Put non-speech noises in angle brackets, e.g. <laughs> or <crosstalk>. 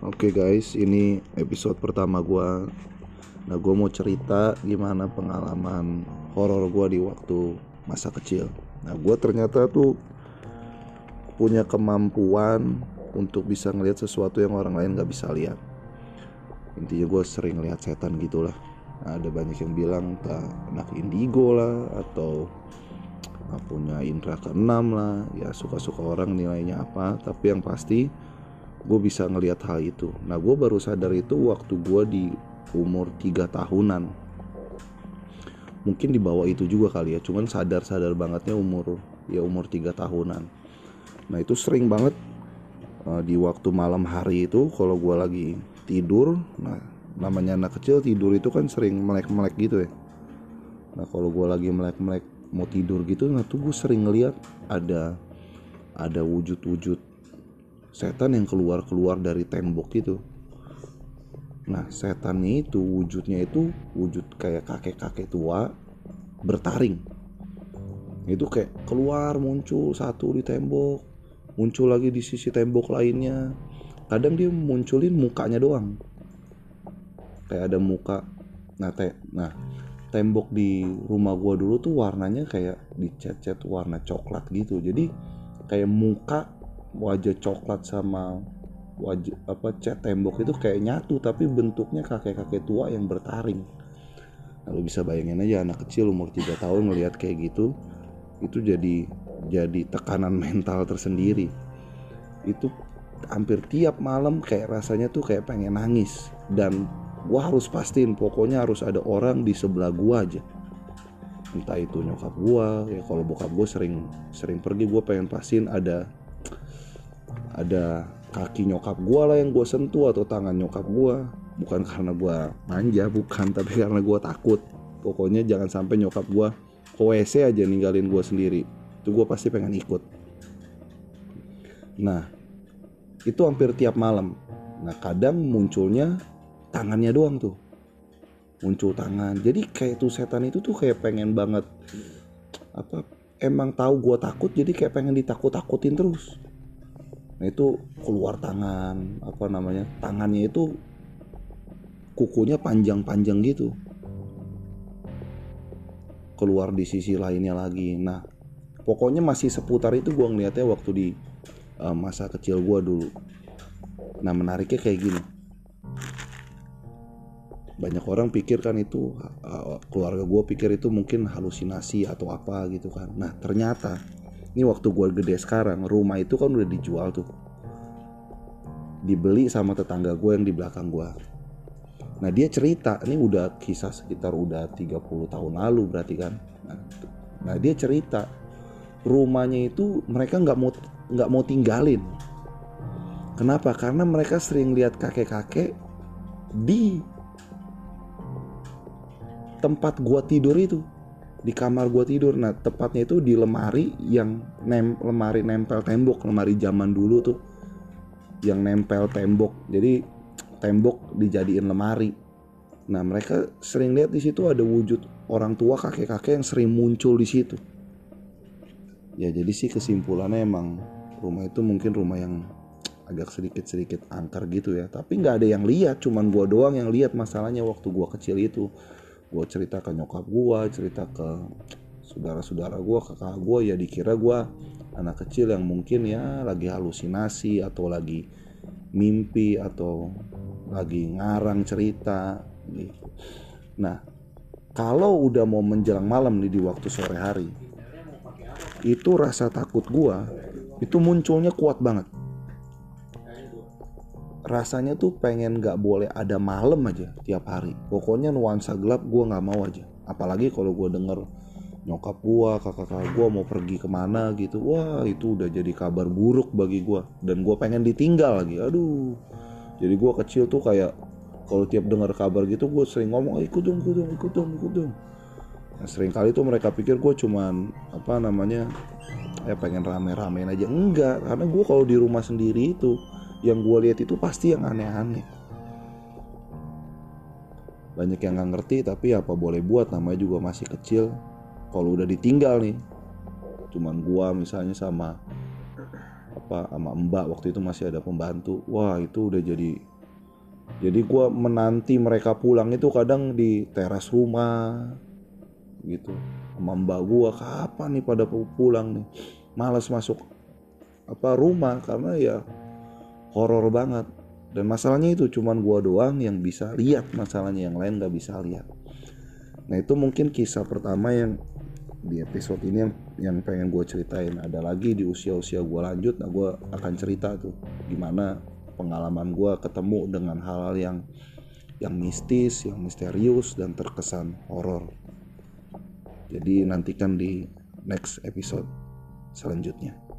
Oke guys, ini episode pertama gua. Nah, gua mau cerita gimana pengalaman horor gua di waktu masa kecil. Nah, gua ternyata tuh punya kemampuan untuk bisa ngelihat sesuatu yang orang lain gak bisa lihat. Intinya gue sering lihat setan gitulah. Nah, ada banyak yang bilang tak anak indigo lah atau nggak punya indera keenam lah. Ya suka-suka orang nilainya apa. Tapi yang pasti gue bisa ngelihat hal itu. Nah, gue baru sadar itu waktu gue di umur 3 tahunan. Mungkin di bawah itu juga kali ya. Cuman sadar-sadar bangetnya umur ya umur 3 tahunan. Nah, itu sering banget uh, di waktu malam hari itu kalau gue lagi tidur nah namanya anak kecil tidur itu kan sering melek-melek gitu ya nah kalau gue lagi melek-melek mau tidur gitu nah tuh gue sering ngeliat ada ada wujud-wujud setan yang keluar-keluar dari tembok gitu nah setannya itu wujudnya itu wujud kayak kakek-kakek tua bertaring. Itu kayak keluar muncul satu di tembok muncul lagi di sisi tembok lainnya. Kadang dia munculin mukanya doang. Kayak ada muka. Nah te nah tembok di rumah gua dulu tuh warnanya kayak dicat-cat warna coklat gitu. Jadi kayak muka wajah coklat sama wajah apa cat tembok itu kayak nyatu tapi bentuknya kakek-kakek tua yang bertaring. Nah, lu bisa bayangin aja anak kecil umur 3 tahun ngelihat kayak gitu itu jadi jadi tekanan <laughs> mental tersendiri. Itu hampir tiap malam kayak rasanya tuh kayak pengen nangis dan gua harus pastiin pokoknya harus ada orang di sebelah gua aja. Entah itu nyokap gua ya kalau bokap gua sering sering pergi gua pengen pastiin ada ada kaki nyokap gua lah yang gua sentuh atau tangan nyokap gua bukan karena gua manja bukan tapi karena gua takut pokoknya jangan sampai nyokap gua ke aja ninggalin gua sendiri itu gua pasti pengen ikut nah itu hampir tiap malam. Nah kadang munculnya tangannya doang tuh muncul tangan. Jadi kayak tuh setan itu tuh kayak pengen banget apa emang tahu gue takut jadi kayak pengen ditakut-takutin terus. Nah itu keluar tangan apa namanya tangannya itu kukunya panjang-panjang gitu. Keluar di sisi lainnya lagi. Nah pokoknya masih seputar itu gue ngeliatnya waktu di uh, masa kecil gue dulu. Nah menariknya kayak gini. Banyak orang pikir kan itu uh, keluarga gue pikir itu mungkin halusinasi atau apa gitu kan. Nah ternyata ini waktu gue gede sekarang rumah itu kan udah dijual tuh dibeli sama tetangga gue yang di belakang gue nah dia cerita ini udah kisah sekitar udah 30 tahun lalu berarti kan nah, nah dia cerita rumahnya itu mereka nggak mau nggak mau tinggalin. Kenapa? Karena mereka sering lihat kakek-kakek di tempat gua tidur itu di kamar gua tidur. Nah tepatnya itu di lemari yang nem lemari nempel tembok lemari zaman dulu tuh yang nempel tembok. Jadi tembok dijadiin lemari. Nah mereka sering lihat di situ ada wujud orang tua kakek-kakek yang sering muncul di situ. Ya jadi sih kesimpulannya emang rumah itu mungkin rumah yang agak sedikit-sedikit angker gitu ya. Tapi nggak ada yang lihat cuman gua doang yang lihat masalahnya waktu gua kecil itu gua cerita ke nyokap gua cerita ke saudara-saudara gua kakak gua ya dikira gua anak kecil yang mungkin ya lagi halusinasi atau lagi mimpi atau lagi ngarang cerita gitu. Nah kalau udah mau menjelang malam nih di waktu sore hari itu rasa takut gua itu munculnya kuat banget rasanya tuh pengen gak boleh ada malam aja tiap hari. Pokoknya nuansa gelap gue nggak mau aja. Apalagi kalau gue denger nyokap gue kakak-kakak gue mau pergi ke mana gitu. Wah itu udah jadi kabar buruk bagi gue dan gue pengen ditinggal lagi. Aduh. Jadi gue kecil tuh kayak kalau tiap dengar kabar gitu gue sering ngomong ikut dong ikut dong ikut dong ikut dong. Nah, sering kali tuh mereka pikir gue cuman apa namanya ya pengen rame-ramein aja. Enggak karena gue kalau di rumah sendiri itu yang gue lihat itu pasti yang aneh-aneh. Banyak yang nggak ngerti tapi apa boleh buat? Namanya juga masih kecil. Kalau udah ditinggal nih cuman gue misalnya sama apa sama mbak waktu itu masih ada pembantu. Wah itu udah jadi jadi gue menanti mereka pulang itu kadang di teras rumah gitu. Sama mbak gue kapan nih pada pulang nih? Malas masuk apa rumah karena ya horor banget. Dan masalahnya itu cuman gua doang yang bisa lihat. Masalahnya yang lain nggak bisa lihat. Nah itu mungkin kisah pertama yang di episode ini yang yang pengen gue ceritain. Ada lagi di usia-usia gue lanjut nah gue akan cerita tuh gimana pengalaman gue ketemu dengan hal-hal yang yang mistis yang misterius dan terkesan horor. Jadi nantikan di next episode selanjutnya